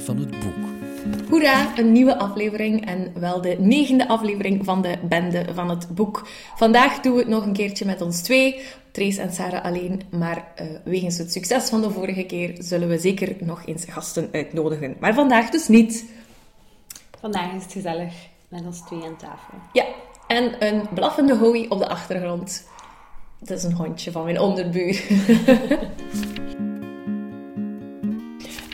Van het Boek. Hoera, een nieuwe aflevering en wel de negende aflevering van de Bende van het Boek. Vandaag doen we het nog een keertje met ons twee, Trace en Sarah alleen, maar uh, wegens het succes van de vorige keer zullen we zeker nog eens gasten uitnodigen. Maar vandaag dus niet. Vandaag is het gezellig met ons twee aan tafel. Ja, en een blaffende hooi op de achtergrond. Dat is een hondje van mijn onderbuur.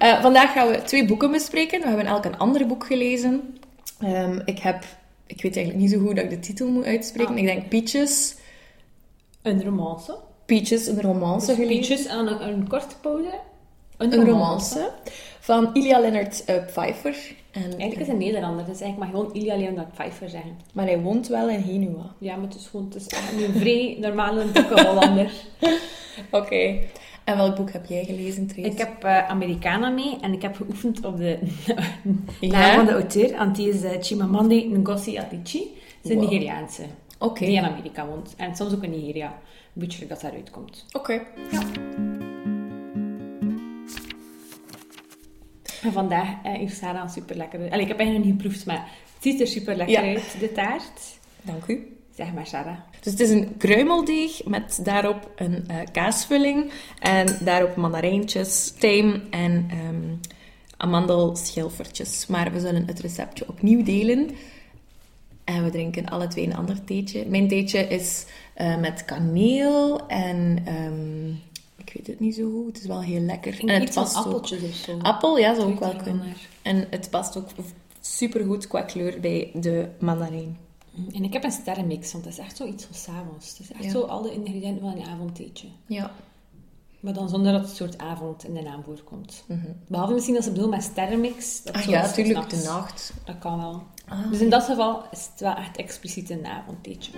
Uh, vandaag gaan we twee boeken bespreken. We hebben elk een ander boek gelezen. Um, ik heb... Ik weet eigenlijk niet zo goed dat ik de titel moet uitspreken. Ah. Ik denk Peaches. Een romance. Peaches, een romance dus gelezen. Peaches en een, een korte pauze. Een, een romance. romance. Van Ilya Leonard uh, Pfeiffer. En eigenlijk is een Nederlander, dus eigenlijk mag gewoon Ilya Leonard Pfeiffer zeggen. Maar hij woont wel in Genua. Ja, maar het is gewoon het is een vrij normale Hollander. Oké. Okay. En welk boek heb jij gelezen, Trace? Ik heb uh, Americana mee en ik heb geoefend op de ja? naam van de auteur. En die is uh, Chimamanda Ngozi Adichie. Ze is een Nigeriaanse. Okay. Die in Amerika woont. En soms ook in Nigeria. Een beetje dat daaruit komt. Oké. Ja. En vandaag uh, heeft Sarah een super lekker... Allee, ik heb eigenlijk nog niet geproefd, maar het ziet er super lekker uit, de taart. Dank u. Zeg maar, Sarah. Dus het is een kruimeldeeg met daarop een uh, kaasvulling en daarop mandarijntjes, tijm en um, amandelschilfertjes. Maar we zullen het receptje opnieuw delen. En we drinken alle twee een ander theetje. Mijn theetje is uh, met kaneel en... Um, ik weet het niet zo goed. Het is wel heel lekker. En het past appeltjes ook. of zo. Appel, ja, zou ook wel kunnen. En het past ook supergoed qua kleur bij de mandarijn. En ik heb een sterrenmix, want het is echt zoiets voor s'avonds. Het is echt zo al de ingrediënten van een avondtheetje. Ja. Maar dan zonder dat het soort avond in de naam voorkomt. Mm Behalve misschien als ze bedoelen met sterrenmix. Dat ah ja, natuurlijk, de nacht. Dat kan wel. Ah. Dus in dat geval is het wel echt expliciet een avondtheetje.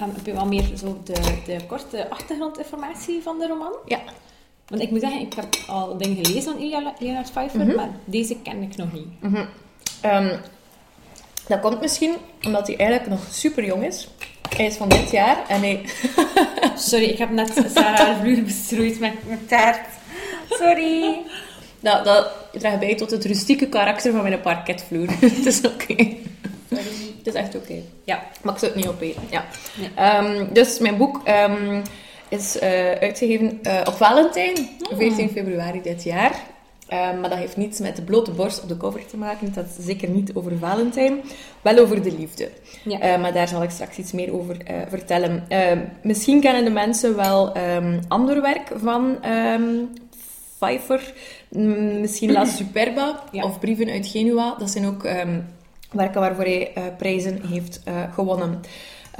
Um, heb je wel meer zo de, de korte achtergrondinformatie van de roman? Ja. Want ik moet zeggen, ik heb al dingen gelezen van Leonard Pfeiffer, mhm. maar deze ken ik nog niet. Mm dat komt misschien omdat hij eigenlijk nog super jong is. Hij is van dit jaar en hij... Sorry, ik heb net Sarah vloer bestrooid met mijn taart. Sorry. Nou, dat draagt bij tot het rustieke karakter van mijn parketvloer. het is oké. Het is echt oké. Ja, maar ik zou het niet opeten. Ja. Um, dus mijn boek um, is uh, uitgegeven uh, op Valentijn, 14 februari dit jaar. Ehm, maar dat heeft niets met de blote borst op de cover te maken. Dat is zeker niet over Valentijn. Wel over de liefde. Ja. Ehm, maar daar zal ik straks iets meer over uh, vertellen. Ehm, misschien kennen de mensen wel ander werk van Pfeiffer. Misschien La Superba of Brieven uit Genua. Dat zijn ook werken waarvoor hij prijzen heeft gewonnen.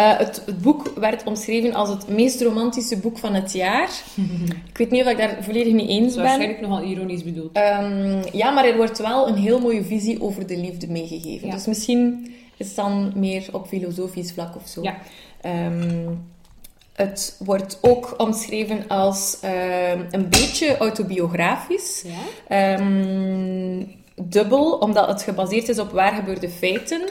Uh, het, het, boek werd omschreven als het meest romantische boek van het jaar. ik weet niet of ik daar volledig mee eens ben. Waarschijnlijk nogal ironisch bedoeld. Um, ja, maar er wordt wel een heel mooie visie over de liefde meegegeven. Dus misschien is het dan meer op filosofisch vlak of zo. Ja. Um, het wordt ook omschreven als um, een beetje autobiografisch. Ja? dubbel, omdat het gebaseerd is op waar gebeurde feiten.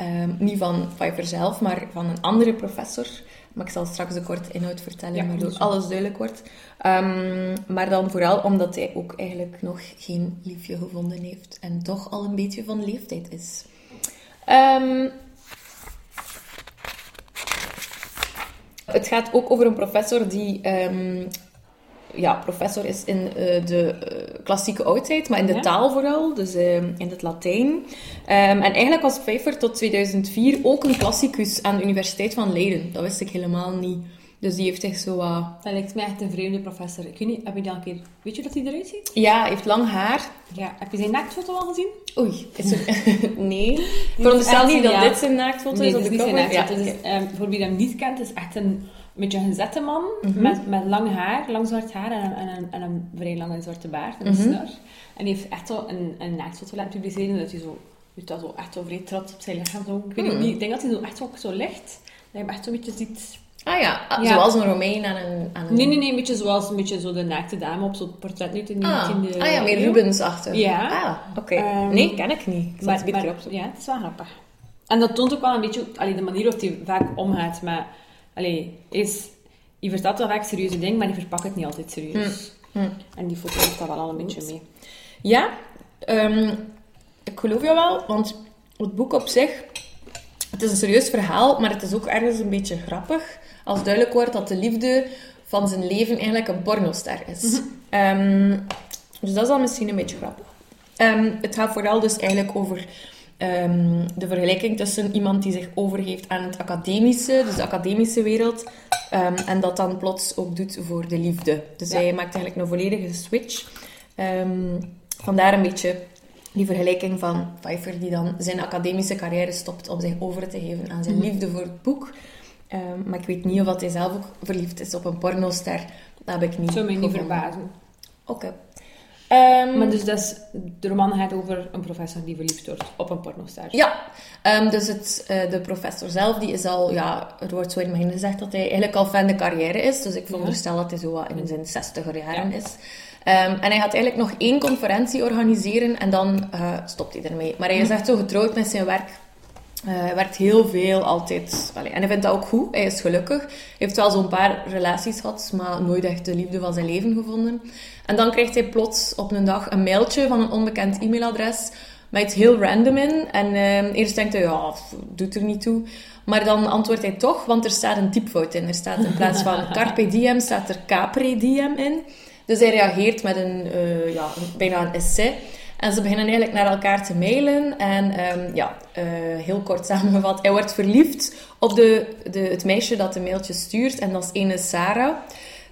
Um, niet van Pfeiffer zelf, maar van een andere professor. Maar ik zal straks de korte inhoud vertellen, ja, waardoor alles duidelijk wordt. Um, maar dan vooral omdat hij ook eigenlijk nog geen liefje gevonden heeft. En toch al een beetje van leeftijd is. Um, het gaat ook over een professor die ja, professor is in uh, de uh, klassieke oudheid, maar in de taal vooral, dus uh, in het Latijn. Um, en eigenlijk was Pfeiffer tot 2004 ook een klassicus aan de Universiteit van Leiden. Dat wist ik helemaal niet. Dus die heeft echt zo wat... Dat lijkt mij echt een vreemde professor. Ik weet niet, heb je dat een keer... Weet je dat hij eruit ziet? Ja, hij heeft lang haar. Ja, heb je zijn naaktfoto al gezien? Oei, is er... nee. Ik veronderstel niet dat dit zijn naaktfoto nee, is op de cover. Ja, dus, um, voor wie hem niet kent, is echt een beetje een gezette man mhm. met, met lang haar, lang zwart haar en een, en een, en een vrij lange zwarte baard en een mm snor. En die heeft echt zo een, een naaktfoto laten publiceren dat hij zo, weet dat, zo echt zo vrij trots op zijn lichaam zo. Ik weet niet, mhm. ik denk dat hij zo echt zo, zo licht, dat je hem echt zo'n beetje ziet... Ah ja, ah, zoals een Romein aan een, aan een... Nee, nee, nee, een beetje zoals een beetje zo de naakte dame op zo'n portret nu in ah. de... Ah ja, meer Rubens-achtig. Ja. Ah, oké. Um, nee, ken ik niet. Ik maar, maar, ja, het is wel grappig. En dat toont ook wel een beetje allee, de manier waarop hij vaak omgaat met... Allee, is je vertelt wel vaak serieuze dingen, maar je verpakt het niet altijd serieus. En die foto heeft dat wel al een beetje mee. Ja, ehm, ik geloof jou wel, want het boek op zich, het is een serieus verhaal, maar het is ook ergens een beetje grappig. Als duidelijk wordt dat de liefde van zijn leven eigenlijk een pornoster is. Ehm, dus dat is al misschien een beetje grappig. Ehm, het gaat vooral dus eigenlijk over ehm, de vergelijking tussen iemand die zich overgeeft aan het academische, dus de academische wereld, ehm, en dat dan plots ook doet voor de liefde. Dus Ja. hij maakt eigenlijk een volledige switch. Ehm, vandaar een beetje die vergelijking van Pfeiffer, die dan zijn academische carrière stopt om zich over te geven aan zijn Mhm. liefde voor het boek. Maar ik weet niet of hij zelf ook verliefd is op een pornoster. Dat heb ik niet zou mij niet verbazen. Oké. Ehm, Maar dus dat is, de roman gaat over een professor die verliefd wordt op een pornoster. Ja, Ehm, dus het, eh, de professor zelf, die is al, ja, er wordt zo in het begin gezegd dat hij eigenlijk al fan de carrière is. Dus ik veronderstel dat hij zo wat in zijn zestiger jaren Ja. is. Ehm, en hij gaat eigenlijk nog één conferentie organiseren en dan eh, stopt hij ermee. Maar hij is echt zo getrouwd met zijn werk. Eh, hij werkt heel veel, altijd. Allee, en hij vindt dat ook goed. Hij is gelukkig. Hij heeft wel zo'n paar relaties gehad, maar nooit echt de liefde van zijn leven gevonden. En dan krijgt hij plots op een dag een mailtje van een onbekend e-mailadres met iets heel random in. En eh, eerst denkt hij, ja, doet er niet toe. Maar dan antwoordt hij toch, want er staat een typfout in. Er staat in plaats van carpe diem, staat er capre diem in. Dus hij reageert met een, eh, ja, bijna een essay. En ze beginnen eigenlijk naar elkaar te mailen. En ehm, ja, eh, heel kort samengevat, hij wordt verliefd op de, de, het meisje dat de mailtje stuurt. En dat is ene Sarah.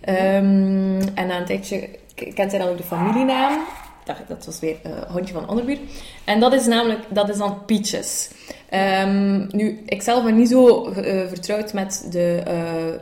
Ehm, en na een tijdje kent hij dan ook de familienaam. Dat, dat was weer eh Hondje van Onderbuur. En dat is namelijk, dat is dan Peaches. Ehm, nu, ik zelf ben niet zo eh, vertrouwd met de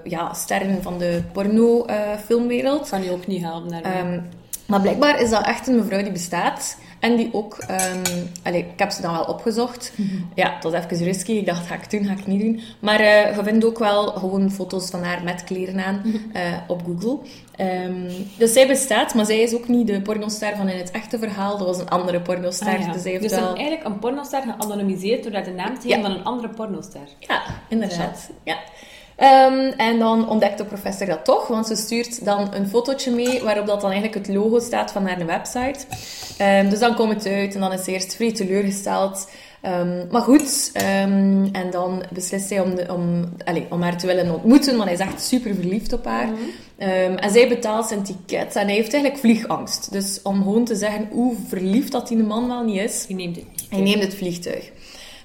ja, sterren van de porno-filmwereld. Kan je ook niet helpen. Ehm, maar blijkbaar is dat echt een mevrouw die bestaat. En die ook... ehm allee, ik heb ze dan wel opgezocht. Ja, het was even risky. Ik dacht, ga ik doen, ga ik niet doen. Maar eh, je vindt ook wel gewoon foto's van haar met kleren aan eh, op Google. Ehm, dus zij bestaat, maar zij is ook niet de pornoster van in het echte verhaal. Dat was een andere pornoster. Ah, ja. Dus zij heeft Dus wel... eigenlijk een pornoster geanonimiseerd door de naam te Ja. geven van een andere pornoster. Ja, inderdaad. Ja. Ehm, en dan ontdekt de professor dat toch, want ze stuurt dan een fotootje mee waarop dat dan eigenlijk het logo staat van haar website. Ehm, dus dan komt het uit en dan is ze eerst vrij teleurgesteld. Ehm, maar goed, en dan beslist hij om, de, om, allez, om haar te willen ontmoeten, want hij is echt super verliefd op haar. Ehm, en zij betaalt zijn ticket en hij heeft eigenlijk vliegangst. Dus om gewoon te zeggen hoe verliefd dat die man wel niet is, Je neemt het niet. hij neemt het vliegtuig.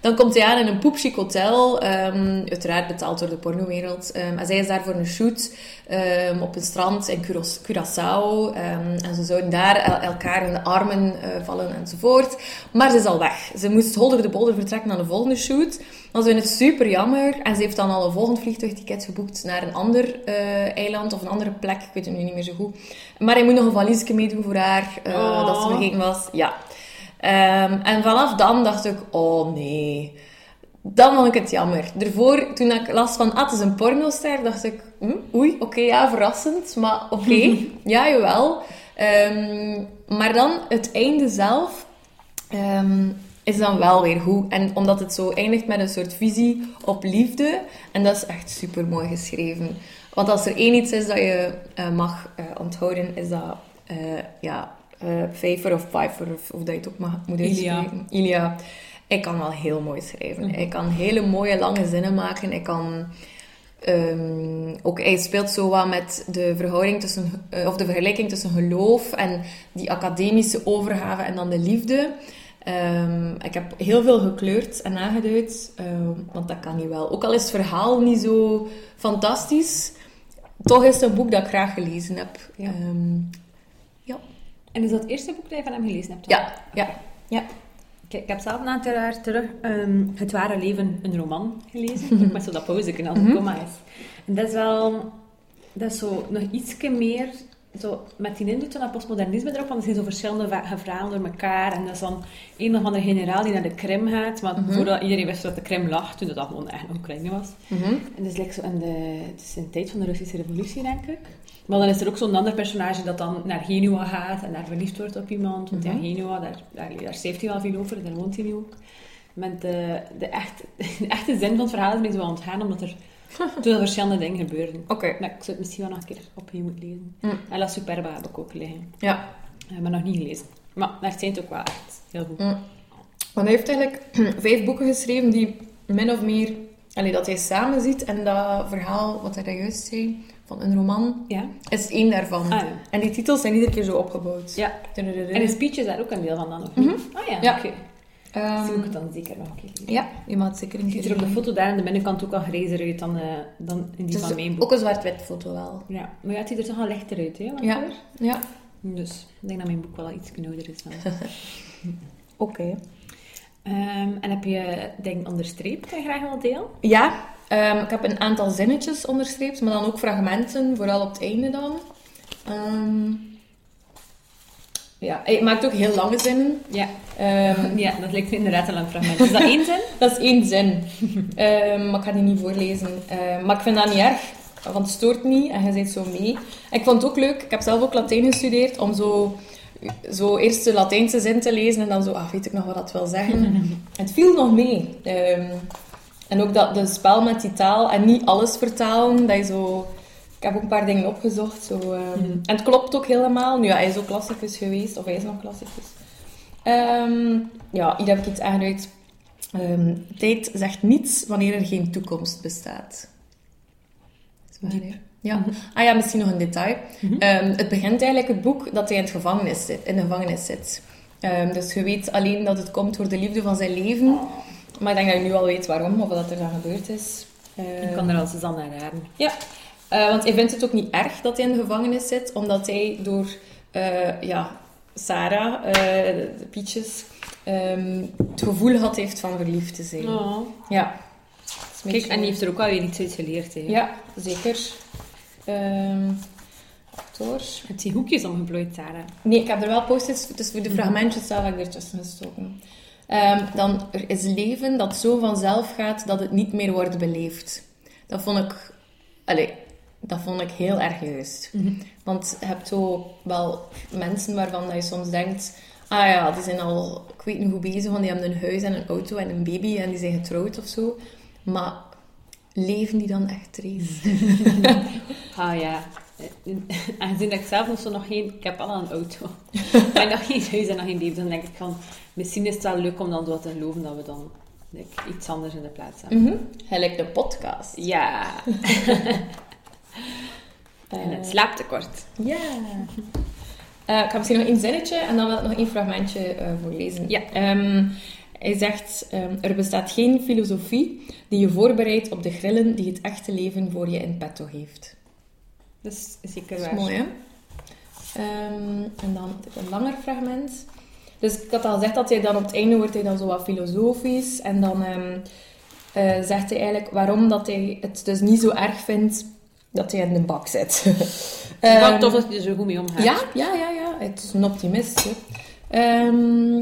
Dan komt hij aan in een poepchic hotel, ehm, uiteraard betaald door de pornowereld. Ehm, en zij is daar voor een shoot ehm, op een strand in Curaçao. En ze zouden daar el- elkaar in de armen eh, vallen enzovoort. Maar ze is al weg. Ze moest holder de bolder vertrekken naar de volgende shoot. Dan zijn het super jammer. En ze heeft dan al een volgend vliegtuigticket geboekt naar een ander eh, eiland of een andere plek. Ik weet het nu niet meer zo goed. Maar hij moet nog een valiesje meedoen voor haar, Oh. dat ze vergeten was. Ja. Ehm, en vanaf dan dacht ik, oh nee. Dan vond ik het jammer. Daarvoor, toen ik las van, ah, het is een pornoster, dacht ik, hm, oei, oké, ja, verrassend, maar oké, ja, jawel. Ehm, maar dan, het einde zelf, ehm, is dan wel weer goed. En omdat het zo eindigt met een soort visie op liefde, en dat is echt super mooi geschreven. Want als er één iets is dat je eh, mag eh, onthouden, is dat, eh, ja, Pfeiffer of Pfeiffer, of, of dat je het ook mag, moet uitspreken. Ilia. Ik kan wel heel mooi schrijven. Ik kan hele mooie, lange zinnen maken. Ik kan... ehm, ook hij speelt zo wat met de verhouding tussen, eh, of de vergelijking tussen geloof en die academische overgave en dan de liefde. Ehm, ik heb heel veel gekleurd en aangeduid, ehm, want dat kan niet wel. Ook al is het verhaal niet zo fantastisch, toch is het een boek dat ik graag gelezen heb. Ja. En is dat het eerste boek dat je van hem gelezen hebt? ja, ja, ja. Ik, ik heb zelf een aantal jaar terug ehm, Het Ware Leven, een roman gelezen. Ook met zo dat pauzeken als een komma is. En dat is wel... Dat is zo nog ietsje meer... Zo, met die invloed van dat postmodernisme erop, want er zijn zo verschillende verhalen door elkaar. En dat is dan een of andere generaal die naar de Krim gaat. Maar voordat iedereen wist dat de Krim lag, toen dat gewoon echt nog Oekraïne was. Mhm. En dat is, like zo in de, het is in de tijd van de Russische revolutie, denk ik. Maar dan is er ook zo'n ander personage dat dan naar Genua gaat en daar verliefd wordt op iemand. Want ja, Genua, daar, daar, daar hij al veel over, daar woont hij nu ook. Met de, de, echt, de echte zin van het verhaal is mij zo aan het gaan, omdat er Toen er verschillende dingen gebeuren. Oké. Maar ik zou het misschien wel nog een keer opnieuw moeten lezen. Mm. En La Superba heb ik ook liggen. Ja. Maar nog niet gelezen. Maar daar zijn het ook wel echt heel goed. Mm. Want hij heeft eigenlijk vijf boeken geschreven die min of meer... Allee, dat hij samen ziet. En dat verhaal, wat hij daar juist zei, van een roman, Ja. is één daarvan. Ah, ja. En die titels zijn iedere keer zo opgebouwd. Ja. En de speech is daar ook een deel van dan nog niet? Ah ja, Ja. oké. Ehm, Dus moet ik het dan zeker nog een keer ja, je mag het zeker een keer ziet er op de foto daar aan de binnenkant ook al grijzer uit dan, eh, dan in die Het van mijn boek. ook een zwart-wit foto wel. Ja, maar ja, het ziet er toch al lichter uit, hè? Ja. Ja. Dus ik denk dat mijn boek wel iets ouder is. Dan. Oké. Ehm, en heb je dingen onderstreept dat je graag wil delen? Ja, ehm, ik heb een aantal zinnetjes onderstreept, maar dan ook fragmenten, vooral op het einde dan. Ehm, ja, hij maakt ook heel lange zinnen. Ja. Ehm, Ja, dat lijkt me inderdaad een lang fragment. Is dat één zin? dat is één zin, maar ik ga die niet voorlezen. Maar ik vind dat niet erg, want het stoort niet en je zit zo mee. En ik vond het ook leuk, ik heb zelf ook Latijn gestudeerd, om zo, zo eerst de Latijnse zin te lezen en dan zo, ah, weet ik nog wat dat wil zeggen. En het viel nog mee. Ehm, en ook dat de spel met die taal en niet alles vertalen, dat je zo... Ik heb ook een paar dingen opgezocht. Zo, ehm, En het klopt ook helemaal. Nu, ja, hij is ook klassicus geweest, of hij is nog klassicus. Ehm, ja, hier heb ik iets aangeduid. Ehm, tijd zegt niets wanneer er geen toekomst bestaat. Is? Ja. Ah ja, misschien nog een detail. Ehm, het begint eigenlijk het boek dat hij in, het gevangenis zit, in de gevangenis zit. Dus je weet alleen dat het komt door de liefde van zijn leven. Maar ik denk dat je nu al weet waarom, of wat er dan gebeurd is. Ik kan er als dan naar raden. ja, Eh, want hij vindt het ook niet erg dat hij in de gevangenis zit, omdat hij door eh, ja, Sarah, eh, de, de Pietjes, ehm, het gevoel had heeft van verliefd te zijn. Oh. Ja. Kijk, beetje- en die heeft er ook wel weer iets uit geleerd. Hè. Ja, zeker. Ehm acteur. Heb je hoekjes omgeplooid, Sarah? Nee, ik heb er wel post-its, dus voor de fragmentjes zelf heb ik ertussen gestoken. Ehm, dan, er is leven dat zo vanzelf gaat dat het niet meer wordt beleefd. Dat vond ik... Allee, dat vond ik heel erg juist. Want je hebt zo wel mensen waarvan dat je soms denkt... Ah ja, die zijn al, ik weet niet hoe bezig, want die hebben een huis en een auto en een baby en die zijn getrouwd of zo. Maar leven die dan echt race? Ah ja. Aangezien dat ik zelf nog zo nog geen... Ik heb al een auto. maar nog geen huis en nog geen baby. Dan denk ik van... Misschien is het wel leuk om dan zo te geloven dat we dan like, iets anders in de plaats hebben. Mhm. Gelijk de podcast. Ja. en het slaaptekort. Ja. Eh, ik ga misschien nog één zinnetje en dan wil ik nog één fragmentje eh, voorlezen. Ja. Ehm, hij zegt, ehm, er bestaat geen filosofie die je voorbereidt op de grillen die het echte leven voor je in petto heeft. Dus zeker Dat is mooi, hè? Ehm, en dan een langer fragment. Dus ik had al gezegd dat hij dan op het einde wordt hij dan zo wat filosofisch. En dan ehm, eh, zegt hij eigenlijk waarom dat hij het dus niet zo erg vindt dat hij in de bak zit. Ehm, tof dat je er zo goed mee omgaat. ja, ja, ja, ja. Het is een optimist. Hè. Ehm,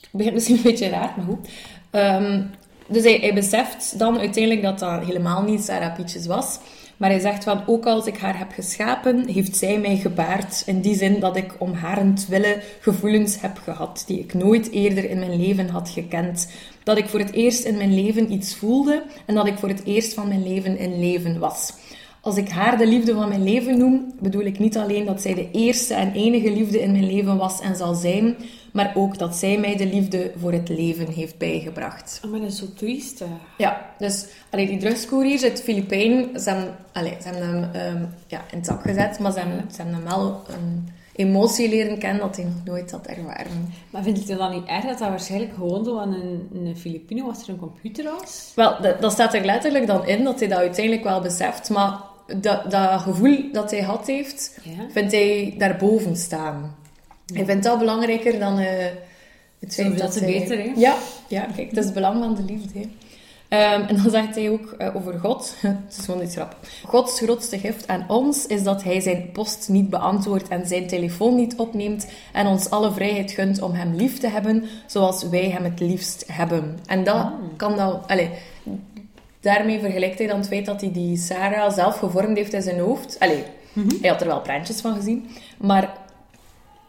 het begint misschien een beetje raar, maar goed. Ehm, dus hij, hij beseft dan uiteindelijk dat dat helemaal niet Sarah Pietjes was. Maar hij zegt van, ook als ik haar heb geschapen, heeft zij mij gebaard. In die zin dat ik om harentwille gevoelens heb gehad, die ik nooit eerder in mijn leven had gekend. Dat ik voor het eerst in mijn leven iets voelde en dat ik voor het eerst van mijn leven in leven was. Als ik haar de liefde van mijn leven noem, bedoel ik niet alleen dat zij de eerste en enige liefde in mijn leven was en zal zijn, maar ook dat zij mij de liefde voor het leven heeft bijgebracht. Oh, maar dat is zo triest. hè. Ja, dus allee, die drugscouriers uit de Filipijnen, ze hebben, allee, ze hebben hem ehm, ja, in het zak gezet, maar ze hebben, ze hebben hem wel een emotie leren kennen dat hij nog nooit had ervaren. Maar vindt je het dan niet erg dat dat waarschijnlijk gewoon zo aan een, een Filipino was er een computer was? Wel, dat, dat staat er letterlijk dan in, dat hij dat uiteindelijk wel beseft, maar dat, dat gevoel dat hij had heeft, Ja. vindt hij daarboven staan. Hij vindt dat belangrijker dan eh, het feit dat te hij... beter, hè? Ja, ja, kijk, dat is het belang van de liefde. hè. Ehm, en dan zegt hij ook eh, over God, het is gewoon iets grap. Gods grootste gift aan ons is dat hij zijn post niet beantwoordt en zijn telefoon niet opneemt en ons alle vrijheid gunt om hem lief te hebben zoals wij hem het liefst hebben. En dat kan dan... Allez, daarmee vergelijkt hij dan het feit dat hij die Sarah zelf gevormd heeft in zijn hoofd. Allee, hij had er wel prentjes van gezien, maar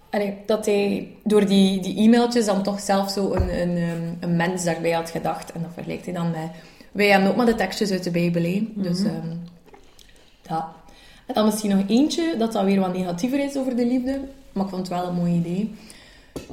allee, dat hij door die, die e-mailtjes dan toch zelf zo een, een, ehm, een mens daarbij had gedacht. En dat vergelijkt hij dan met wij hebben ook maar de tekstjes uit de Bijbel. hè. Dus ehm, ja. En dan misschien nog eentje, dat dan weer wat negatiever is over de liefde. Maar ik vond het wel een mooi idee.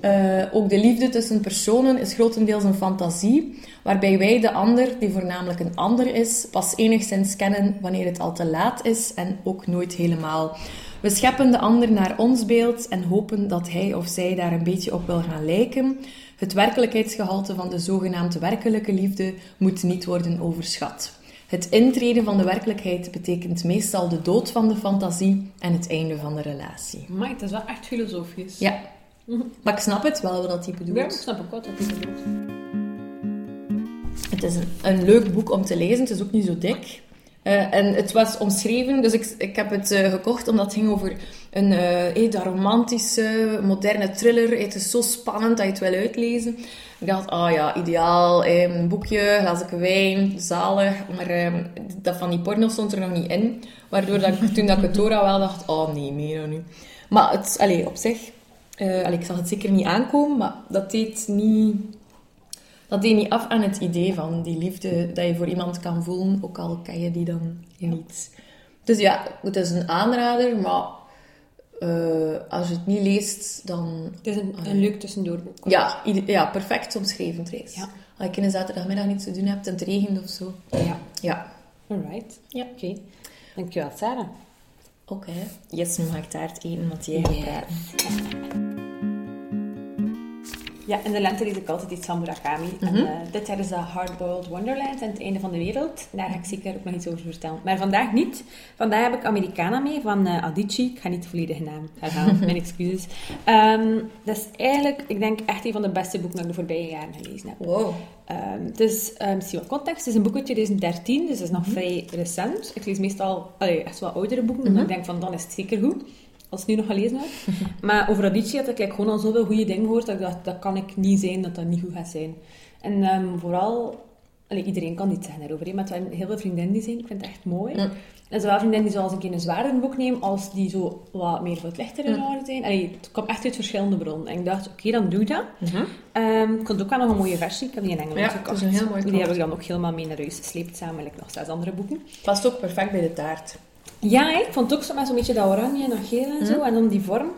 Eh, ook de liefde tussen personen is grotendeels een fantasie, waarbij wij de ander, die voornamelijk een ander is, pas enigszins kennen wanneer het al te laat is en ook nooit helemaal. We scheppen de ander naar ons beeld en hopen dat hij of zij daar een beetje op wil gaan lijken. Het werkelijkheidsgehalte van de zogenaamde werkelijke liefde moet niet worden overschat. Het intreden van de werkelijkheid betekent meestal de dood van de fantasie en het einde van de relatie. Maar het is wel echt filosofisch. Ja, maar ik snap het wel wat dat type doet. Ja, ik snap ook wat dat bedoelt. Het is een, een leuk boek om te lezen, het is ook niet zo dik. Eh, en het was omschreven, dus ik, ik heb het eh, gekocht omdat het ging over een dat romantische, moderne thriller. Het is zo spannend dat je het wil uitlezen. Ik dacht, ah ja, ideaal, een boekje, glazen wijn, zalig. Maar eh, dat van die porno stond er nog niet in. Waardoor dat ik, toen dat ik het door had, wel dacht, oh nee, meer dan nu. Maar het, allee, op zich, allee, ik zag het zeker niet aankomen, maar dat deed niet... Dat deed niet af aan het idee van die liefde dat je voor iemand kan voelen, ook al ken je die dan niet. Dus ja, het is een aanrader, maar eh, als je het niet leest, dan... Het is een, een leuk tussendoorboek. Ja, ja perfect omschreven trouwens. Ja. Als je een zaterdagmiddag niets te doen hebt en het regent of zo. Ja. Ja. Alright. Ja. Oké. Dankjewel, Sarah. Oké. Yes, nu mag ik taart eten, want jij gaat praten. Ja, in de lente lees ik altijd iets van Murakami. En, Mhm. eh, dit jaar is dat Hardboiled Wonderland en het einde van de wereld. Daar ga ik zeker ook nog iets over vertellen. Maar vandaag niet. Vandaag heb ik Americana mee van eh, Adichie. Ik ga niet de volledige naam herhalen, mijn excuses. Ehm, dat is eigenlijk, ik denk, echt een van de beste boeken dat ik de voorbije jaren gelezen heb. Wow. Ehm, het is, um, misschien wat context, het is een boek uit 2013, dus het is nog vrij recent. Ik lees meestal allee, echt wel oudere boeken, omdat ik denk van dan is het zeker goed. Als het nu nog gelezen wordt. maar over Adichie had ik like, gewoon al zoveel goede dingen gehoord, dat ik dacht, dat kan ik niet zijn, dat dat niet goed gaat zijn. En ehm, vooral, allee, iedereen kan iets zeggen daarover, maar het zijn heel veel vriendinnen die zijn, ik vind het echt mooi. En zowel vriendinnen die zoals een keer een zwaarder boek nemen, als die zo wat meer voor het lichtere genre zijn. Allee, het kwam echt uit verschillende bronnen. En ik dacht, oké, dan doe ik dat. Ehm, ik had ook wel nog een mooie versie. Ik heb die in Engeland Ja, gekocht. een heel mooi Die heb ik dan ook helemaal mee naar huis gesleept, samen met nog zes andere boeken. Past ook perfect bij de taart. Ja, ik vond het ook zo met zo'n beetje dat oranje en dat geel en zo. En dan die vorm,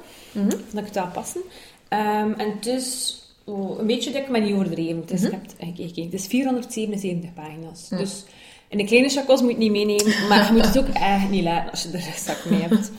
dat ik het passen. Ehm, en het is oh, een beetje dik, maar niet overdreven. Het is, ik heb het, eh, is 477 pagina's. Dus in de kleine chacos moet je het niet meenemen, maar je moet het ook echt niet laten als je er een zak mee hebt.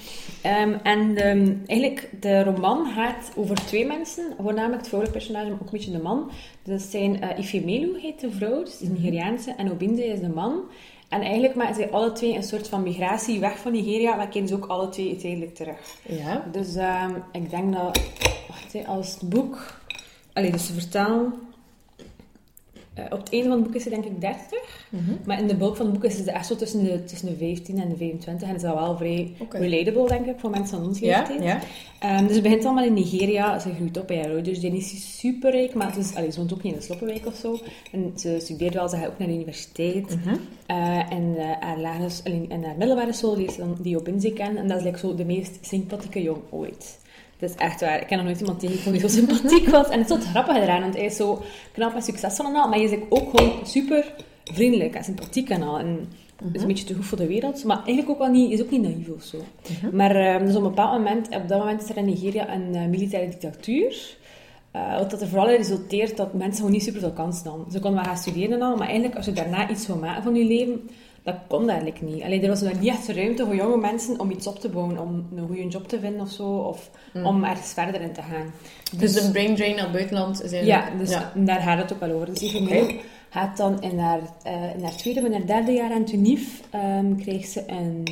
Ehm, en ehm, eigenlijk, de roman gaat over twee mensen, voornamelijk het vrouwelijke personage, maar ook een beetje de man. Dat zijn eh Ifemelu, heet de vrouw, dus de Nigeriaanse, en Obinde is de man. En eigenlijk maken zij alle twee een soort van migratie weg van Nigeria, maar keren ze ook alle twee uiteindelijk terug. Ja. Dus ehm, ik denk dat, wacht, als het boek, allee, dus ze vertellen, eh, op het einde van het boek is ze denk ik 30, maar in de bulk van het boek is ze echt zo tussen de, tussen de 15 en de 25 en is dat wel vrij Oké. relatable denk ik voor mensen van ons leeftijd. ja. Ehm, dus het begint allemaal in Nigeria. Ze groeit op bij haar ouders. Die is super rijk, maar het is, allee, ze woont ook niet in een sloppenwijk of zo. En ze studeert wel, ze gaat ook naar de universiteit. Eh, en eh, haar, haar middelbare school leert ze dan die op kennen. En dat is like, zo de meest sympathieke jong ooit. Dat is echt waar. Ik ken nog nooit iemand tegengekomen die zo sympathiek was. En het is zo het grappige eraan, want hij is zo knap en succesvol en al. Maar hij is ook gewoon super vriendelijk en sympathiek en al. En is een beetje te goed voor de wereld. Maar eigenlijk ook wel niet, is ook niet naïef of zo. Maar eh, dus op een bepaald moment, op dat moment is er in Nigeria een eh, militaire dictatuur. Eh, wat dat er vooral resulteert dat mensen gewoon niet super veel kans dan. Ze konden wel gaan studeren en al, maar eigenlijk als je daarna iets wil maken van je leven, dat kon eigenlijk niet. Alleen er was nog niet echt ruimte voor jonge mensen om iets op te bouwen, om een goede job te vinden of zo, of om ergens verder in te gaan. Dus een brain drain naar het buitenland is Ja, eigenlijk... dus ja. daar gaat het ook wel over. Dus die familie gaat dan in haar, eh, in haar tweede of in haar derde jaar aan Tunif, ehm krijgt ze een,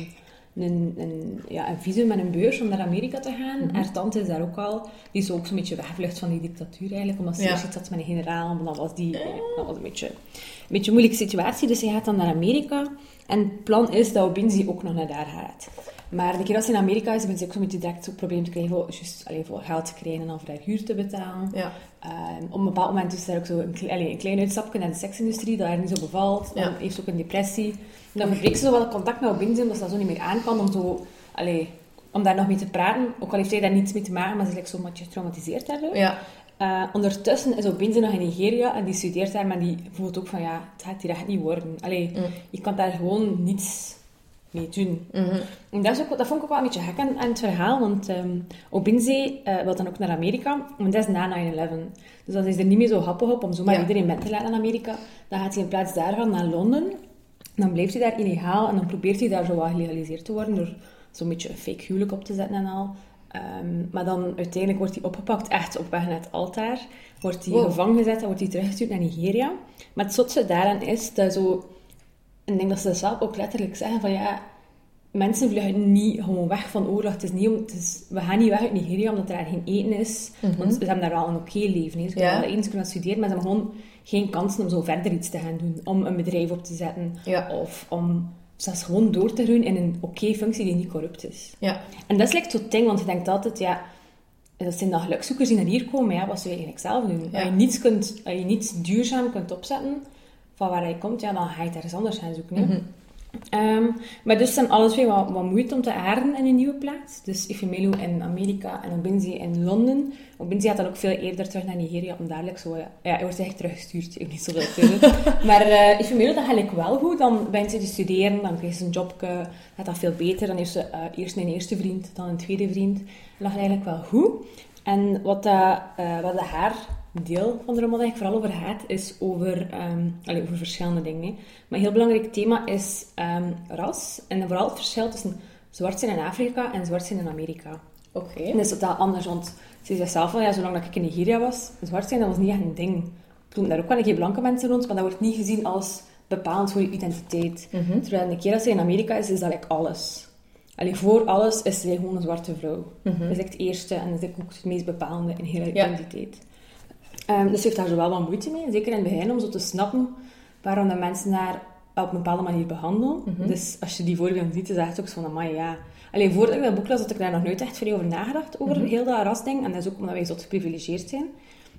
een, een, ja, een visum en een beurs om naar Amerika te gaan. Mhm. Haar tante is daar ook al. Die is ook zo'n beetje weggevlucht van die dictatuur eigenlijk, omdat ze Ja. had met een generaal, maar dat was, die, eh, dat was een beetje een beetje een moeilijke situatie. Dus zij gaat dan naar Amerika. En het plan is dat Obinzi ook nog naar daar gaat. Maar de keer als in Amerika is, ben ze ook zo'n beetje direct zo'n probleem te krijgen voor, allee, voor geld te krijgen en dan voor haar huur te betalen. Ja. Ehm, op een bepaald moment is er ook zo een, kle- allee, een klein uitstapje naar de seksindustrie, dat haar niet zo bevalt. Dan Ja. heeft ze ook een depressie. En dan verbreekt ze zo wel contact met Obinzi, omdat ze dat zo niet meer aan kan om, zo, allee, om daar nog mee te praten. Ook al heeft hij daar niets mee te maken, maar ze is like, zo wat getraumatiseerd daardoor. Ja. Uh, ondertussen is Obinze nog in Nigeria en die studeert daar, maar die voelt ook van ja, het gaat hier echt niet worden. Allee, Mm. je kan daar gewoon niets mee doen. Mhm. En dat, is ook, dat vond ik ook wel een beetje gek aan, aan het verhaal, want um, Obinze uh, wil dan ook naar Amerika, en dat is na 9-11. Dus dat is er niet meer zo happig op om zomaar Ja. iedereen met te laten naar Amerika. Dan gaat hij in plaats daarvan naar Londen, dan blijft hij daar illegaal en dan probeert hij daar zo wat gelegaliseerd te worden door zo'n beetje een fake huwelijk op te zetten en al. Um, maar dan uiteindelijk wordt hij opgepakt, echt op weg naar het altaar. Wordt hij Wow. gevangen gezet en wordt hij teruggestuurd naar Nigeria. Maar het zotste daaraan is dat zo... En ik denk dat ze dat zelf ook letterlijk zeggen van ja... Mensen vluchten niet gewoon weg van oorlog. Het is niet om, het is, we gaan niet weg uit Nigeria omdat er daar geen eten is. Want ze hebben daar wel een oké leven. Ze kunnen Ja. wel eten, ze kunnen studeren, maar ze hebben gewoon geen kansen om zo verder iets te gaan doen. Om een bedrijf op te zetten. Ja. Of om zelfs gewoon door te groeien in een oké functie die niet corrupt is. Ja. En dat is like zo'n ding, want je denkt altijd, ja, dat zijn dan gelukzoekers die naar hier komen, ja, wat zou je eigenlijk zelf doen? Als, je niets kunt, als je niets duurzaam kunt opzetten van waar je komt, ja, dan ga je ergens anders gaan zoeken. hè. Mhm. Ehm, maar dus zijn alles weer wat, wat moeite om te aarden in een nieuwe plaats. Dus Ifemelu in Amerika en Obinzi in Londen. Obinzi gaat dan ook veel eerder terug naar Nigeria, om dadelijk zo... Ja, hij wordt eigenlijk teruggestuurd, ik heb niet zoveel kunnen. maar uh, Ifemelu, dat gaat eigenlijk wel goed. Dan begint ze te studeren, dan krijgt ze een jobje, gaat dat veel beter. Dan heeft ze eh, eerst een eerste vriend, dan een tweede vriend. En dat gaat eigenlijk wel goed. En wat, dat, eh, wat dat haar deel van de roman eigenlijk vooral over gaat, is over, ehm, allee, over verschillende dingen. hè. Maar een heel belangrijk thema is ehm, ras. En vooral het verschil tussen zwart zijn in Afrika en zwart zijn in Amerika. Oké. En dat is totaal anders, want ze zegt zelf van, ja, zolang dat ik in Nigeria was, zwart zijn, dat was niet echt een ding. Lopen daar ook wel een keer blanke mensen rond, maar dat wordt niet gezien als bepalend voor je identiteit. Mhm. Terwijl een keer dat ze in Amerika is, is dat like alles. Allee, voor alles is zij gewoon een zwarte vrouw. Mhm. Dat is echt het eerste en dat is ook het meest bepalende in Ja. identiteit. Ehm, dus ze heeft daar zo wel wat moeite mee, zeker in het begin, om zo te snappen waarom de mensen haar op een bepaalde manier behandelen. Mhm. Dus als je die voorbeelden ziet, is dat echt ook zo van, amai, ja. Alleen voordat ik dat boek las, had ik daar nog nooit echt veel over nagedacht, over Mhm. heel dat rasding. En dat is ook omdat wij zo geprivilegeerd zijn.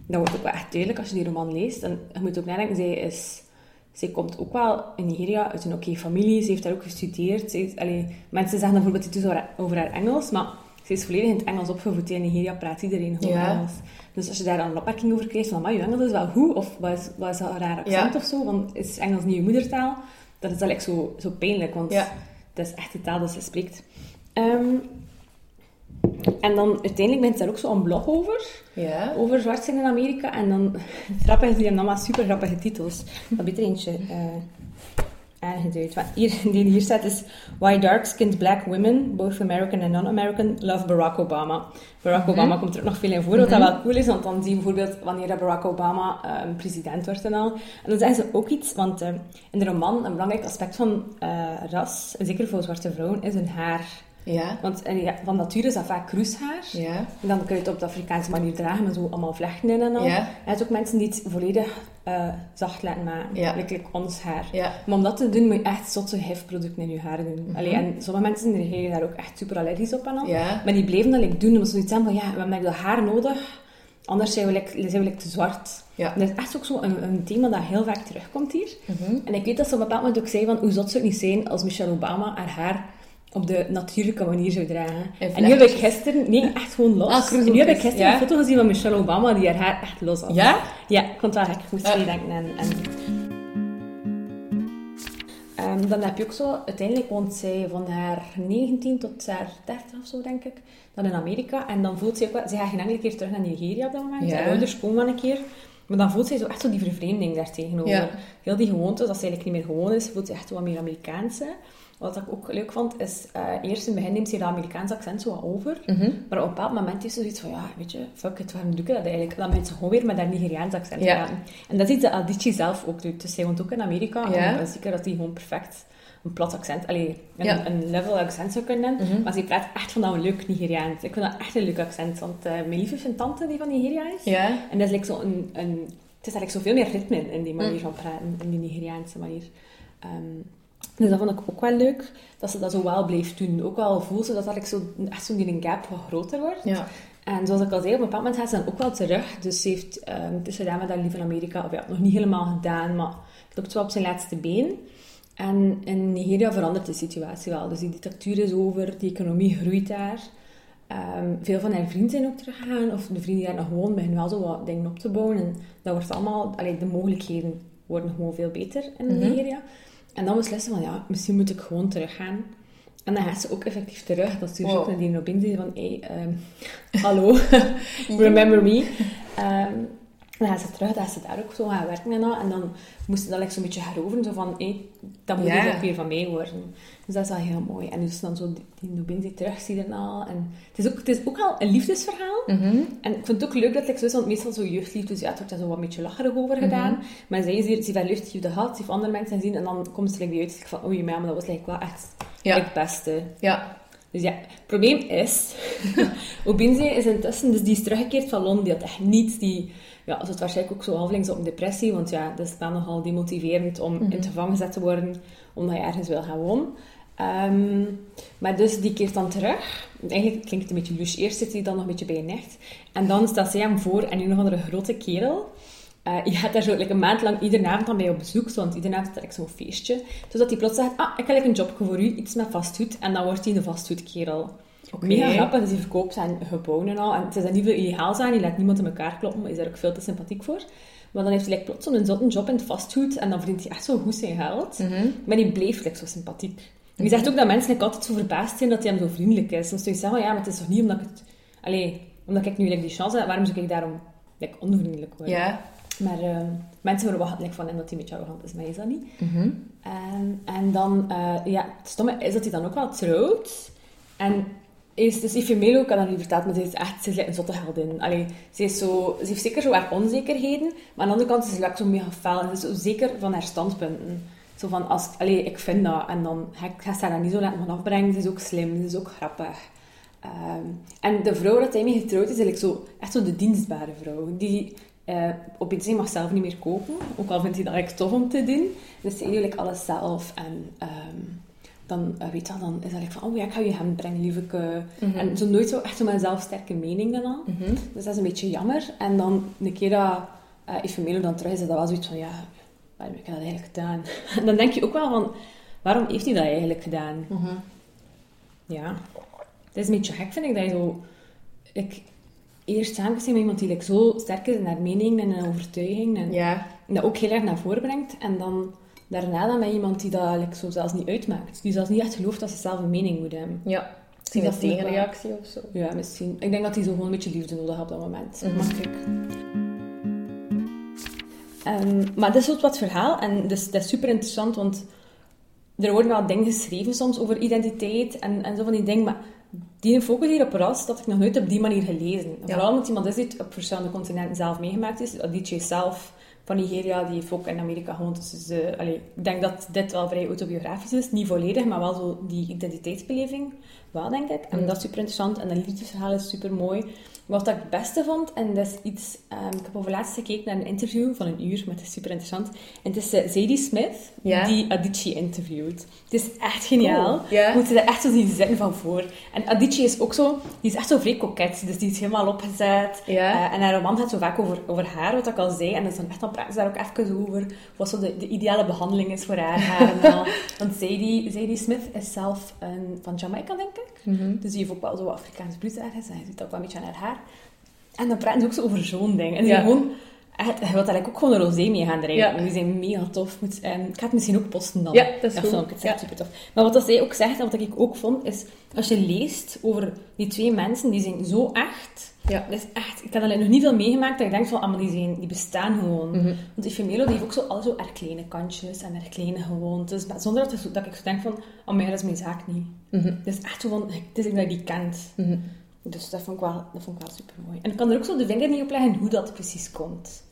Dat wordt ook wel echt duidelijk als je die roman leest. En je moet ook nadenken, zij is... Zij komt ook wel in Nigeria uit een oké familie. Ze heeft daar ook gestudeerd. Ze allee, mensen zeggen bijvoorbeeld iets over haar Engels, maar ze is volledig in het Engels opgevoed. In Nigeria praat iedereen gewoon Ja. Engels. Dus als je daar dan een opmerking over krijgt van, maar je Engels is wel goed, of wat is, wat is dat een raar accent Ja. of zo, want is Engels niet je moedertaal? Dat is dan echt zo, zo pijnlijk, want Ja. dat is echt de taal dat ze spreekt. Ehm, en dan uiteindelijk bent daar ook zo een blog over Ja. over zwart zijn in Amerika. En dan, grappige is, die hebben allemaal super grappige titels. Dat beter eentje eh aangeduid. Wat hier, die hier staat is... Why dark-skinned black women, both American and non-American, love Barack Obama. Barack Mhm. Obama komt er ook nog veel in voor, wat dat wel cool is. Want dan zie je bijvoorbeeld wanneer dat Barack Obama eh, president wordt en al. En dan zeggen ze ook iets, want eh, in de roman, een belangrijk aspect van eh, ras, en zeker voor zwarte vrouwen, is hun haar. Ja. Want eh, ja, van nature is dat vaak kroeshaar. Ja. En dan kun je het op de Afrikaanse manier dragen, met zo allemaal vlechten in en al. Ja. En je hebt ook mensen die het volledig eh, zacht laten maken. Ja. Like, ons haar. Ja. Maar om dat te doen, moet je echt zotse hefproducten in je haar doen. Allee, en sommige mensen reageren daar ook echt super allergisch op en al. Ja. Maar die bleven dat like, doen, omdat ze zoiets hebben van, ja, we hebben dat haar nodig, anders zijn we, like, zijn we te zwart. Ja. En dat is echt ook zo een, een thema dat heel vaak terugkomt hier. Mhm. En ik weet dat ze op een bepaald moment ook zei van, hoe zot zou het niet zijn als Michelle Obama haar haar op de natuurlijke manier zou dragen. En En nu heb ik gisteren, nee, echt gewoon los. Ah, en nu heb ik gisteren ja. een foto gezien van Michelle Obama die haar haar echt los had. Ja? Ja, ik vond het wel gek. Ik moest meedenken. En, en... Ehm, dan heb je ook zo, uiteindelijk woont zij van haar 19 tot haar 30 of zo, denk ik, dan in Amerika. En dan voelt ze ook wel, ze gaat geen enkele keer terug naar Nigeria op dat moment. Ja. Haar ouders komen wel een keer. Maar dan voelt zij zo echt zo die vervreemding daar tegenover. Ja. Heel die gewoontes, dat ze eigenlijk niet meer gewoon is, voelt ze echt wat meer Amerikaanse. Wat ik ook leuk vond, is eh, eerst in het begin neemt ze dat Amerikaanse accent zo wat over. Mhm. Maar op een bepaald moment is ze zoiets van, ja, weet je, fuck it, waarom doe ik dat eigenlijk? Dan ze gewoon weer met haar Nigeriaans accent te Ja. praten. En dat is iets dat Adichie zelf ook doet. Dus zij woont ook in Amerika. Ja. En ik ben zeker dat hij gewoon perfect een plat accent, allee, een, Ja. een level accent zou kunnen hebben. Mhm. Maar ze praat echt van dat een leuk Nigeriaans. Ik vind dat echt een leuk accent. Want eh, mijn lieve vindt tante die van Nigeria is. Ja. En dat is like zo een, een... Het is eigenlijk zoveel meer ritme in, die manier Mm. van praten, in die Nigeriaanse manier. Ehm, dus dat vond ik ook wel leuk, dat ze dat zo wel bleef doen. Ook wel voelde ze dat like zo, echt zo die een gap wat groter wordt. Ja. En zoals ik al zei, op een bepaald moment gaat ze dan ook wel terug. Dus ze heeft ehm, is gedaan met haar lief in Amerika. Of ja, nog niet helemaal gedaan, maar het loopt wel op zijn laatste been. En in Nigeria verandert de situatie wel. Dus die dictatuur is over, die economie groeit daar. Ehm, veel van haar vrienden zijn ook teruggegaan, of de vrienden die daar nog wonen, beginnen wel zo wat dingen op te bouwen. En dat wordt allemaal, allee, de mogelijkheden worden gewoon veel beter in Mhm. Nigeria. En dan beslissen van, ja, misschien moet ik gewoon teruggaan. En dan gaat ze ook effectief terug. Dat stuurt ze ook Wow. naar die Robin, die van, hey, ehm, hallo, remember me. Ehm, dan gaat ze terug, dan gaat ze daar ook zo gaan werken en al. En dan moest ze dat like, zo'n beetje heroveren, zo van, hé, dat moet dus ook weer van mij worden. Dus dat is wel heel mooi. En dus dan zo die, die die terugziet en al. En het is ook, het is ook al een liefdesverhaal. Mhm. En ik vind het ook leuk dat het zo is, want meestal zo jeugdliefdes, ja, het wordt daar zo wat een beetje lacherig over gedaan. Mhm. Maar zij is hier, ze heeft liefde gehad, ze heeft andere mensen gezien, en dan komt ze like, bij uit van, oei, maar dat was like, wel echt Ja. like, het beste. Ja. Dus ja, het probleem is, Obinze is intussen, dus die is teruggekeerd van Londen, die had echt niets, die ja, zat waarschijnlijk ook zo halvelings op een depressie, want ja, dat is wel nogal demotiverend om in het gevangen gezet te worden, omdat je ergens wil gaan wonen. Ehm, maar dus die keert dan terug. Eigenlijk klinkt het een beetje louche. Eerst zit hij dan nog een beetje bij een nicht. En dan staat zij hem voor en een of andere grote kerel. Eh, je gaat daar zo like, een maand lang iedere avond dan bij op bezoek, zo, want iedere avond is like, zo'n feestje. Totdat hij plots zegt, ah, ik heb like, een job voor u, iets met vastgoed. En dan wordt hij de vastgoedkerel. Oké. Mega grappig, dus hij verkoopt zijn gebouwen en al. En het is niet veel illegaal zijn, hij laat niemand in elkaar kloppen, maar is daar ook veel te sympathiek voor. Maar dan heeft hij like, plots zo'n zotte job in het vastgoed en dan verdient hij echt zo goed zijn geld. Mhm. Maar die bleef like, zo sympathiek. Die zegt ook dat mensen like, altijd zo verbaasd zijn dat hij hem zo vriendelijk is. Dan zou je zeggen, ja, maar het is toch niet omdat ik het... Allee, omdat ik nu die chance heb, waarom zou ik daarom onvriendelijk worden? Ja. Maar ehm, mensen verwachten like, van hem dat hij een beetje arrogant is, maar hij is dat niet. Mhm. En, en dan, eh, ja, het stomme is dat hij dan ook wel trouwt. En is, dus Ifemelo, ik had dat niet maar ze is echt ze een zotte heldin. Allee, ze, is zo, ze heeft zeker zo haar onzekerheden, maar aan de andere kant is ze like, zo mega fel. En ze is zo zeker van haar standpunten. Zo van, als, ik vind dat, en dan ga ze daar niet zo laten van afbrengen. Ze is ook slim, ze is ook grappig. Ehm, en de vrouw dat hij mee getrouwd is, is eigenlijk zo, echt zo de dienstbare vrouw. Die eh, op iets mag zelf niet meer koken, ook al vindt hij dat echt tof om te doen. Dus ze doet like, alles zelf. En ehm, dan, eh, weet je wel, dan is dat like van, oh ja, ik ga je hem brengen, lieveke. En zo nooit zo echt zo een zelfsterke mening dan al. Mhm. Dus dat is een beetje jammer. En dan, een keer dat uh, Ifemelo dan terug is, dat wel zoiets van, ja, waarom heb ik dat eigenlijk gedaan? En dan denk je ook wel van, waarom heeft hij dat eigenlijk gedaan? Mhm. Ja. Het is een beetje gek, vind ik, dat je zo... Ik, eerst samen met iemand die like, zo sterk is in haar mening en in haar overtuiging. En, Ja. en dat ook heel erg naar voren brengt. En dan daarna dan met iemand die dat like, zo zelfs niet uitmaakt. Die zelfs niet echt gelooft dat ze zelf een mening moet hebben. Ja. Misschien Dat een tegenreactie of zo. Ja, misschien. Ik denk dat hij zo gewoon een beetje liefde nodig had op dat moment. Mhm. Maar kijk. Ehm, maar dit is ook wat verhaal. En dus, dat is super interessant, want er worden wel dingen geschreven soms over identiteit en, en zo van die dingen. Maar die focus hier op ras, dat ik nog nooit op die manier gelezen. Ja. Vooral omdat iemand is die het op verschillende continenten zelf meegemaakt is. DJ zelf van Nigeria, die heeft ook in Amerika gewoond. Dus eh, allee, ik denk dat dit wel vrij autobiografisch is. Niet volledig, maar wel zo die identiteitsbeleving. Wel, denk ik. En Mm. dat is super interessant. En dat liefdesverhaal is super mooi. Wat ik het beste vond, en dat is iets... ehm, ik heb over laatst gekeken naar een interview van een uur, maar het is super interessant. En het is eh, Zadie Smith, die Adichie interviewt. Het is echt geniaal. Cool, ja. Je moet je er echt zo zien zitten van voor. En Adichie is ook zo... Die is echt zo vrij koket. Dus die is helemaal opgezet. Eh, en haar roman gaat zo vaak over, over haar, wat ik al zei. En dus dan, echt, dan praten ze daar ook even over. Wat zo de, de ideale behandeling is voor haar haar en al. Want Zadie, Zadie Smith is zelf een, van Jamaica, denk ik. Mhm. Dus die heeft ook wel zo wat Afrikaans bloed ergens. En je ziet ook wel een beetje aan haar haar. En dan praten ze ook zo over zo'n ding. En die Ja. gewoon... Echt, je wilt daar ook gewoon een rosé mee gaan drinken. Ja. Die zijn mega tof. Moet, ehm, ik ga het misschien ook posten dan. Ja, dat is goed. filmpje. Het Ja. super tof. Maar wat dat zij ook zegt, en wat ik ook vond, is... Als je leest over die twee mensen, die zijn zo echt... Ja. Dat is echt... Ik heb alleen nog niet veel meegemaakt dat ik denk van... Ah, maar die, zijn, die bestaan gewoon. Mhm. Want Ifemelo die heeft ook zo al zo erg kleine kantjes en erg kleine gewoontes. Maar zonder dat, dat ik zo denk van... Oh, ja, dat is mijn zaak niet. Mhm. Het is echt zo van... Het is ik dat je die kent. Mhm. Dus dat vond ik wel, dat vond ik wel super mooi. En ik kan er ook zo de vinger niet op leggen hoe dat precies komt.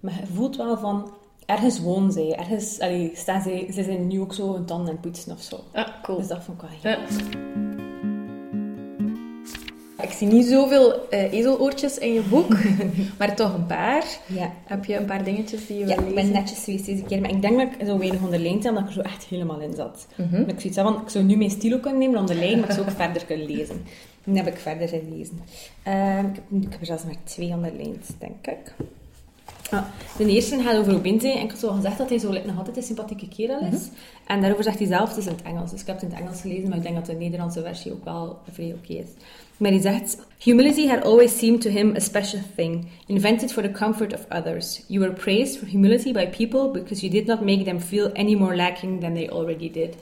Maar je voelt wel van, ergens wonen zij, ergens allee, staan zij, ze zijn nu ook zo hun tanden en poetsen of zo. Ah, cool. Dus dat vond ik wel heel Ja. Ik zie niet zoveel eh, ezeloortjes in je boek, maar toch een paar. Ja. Heb je een paar dingetjes die je Ja, wil ik lezen? ben netjes geweest deze keer, maar ik denk dat ik zo weinig onderlijnd heb, omdat ik er zo echt helemaal in zat. Mhm. Maar ik zoiets van, ik zou nu mijn stilo kunnen nemen onder lijn, maar ik zou ook verder kunnen lezen. En dan heb ik verder gelezen. Ehm, ik, heb, ik heb er zelfs maar twee onderlijnd, denk ik. Ja, de eerste gaat over Obinte en ik had zo gezegd dat hij zo nog altijd een sympathieke kerel is. En daarover zegt hij zelf, het is in het Engels. Dus ik heb het in het Engels gelezen, maar ik denk dat de Nederlandse versie ook wel vrij oké is. Maar hij zegt, Humility had always seemed to him a special thing, invented for the comfort of others. You were praised for humility by people because you did not make them feel any more lacking than they already did.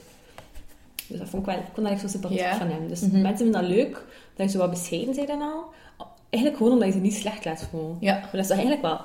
Dus dat vond ik wel, ik vond dat echt zo sympathiek van hem. Dus mensen vinden dat leuk, dat je zo wat bescheiden zei dan al. Eigenlijk gewoon omdat je ze niet slecht laat voelen. Ja. Maar dat is eigenlijk wel...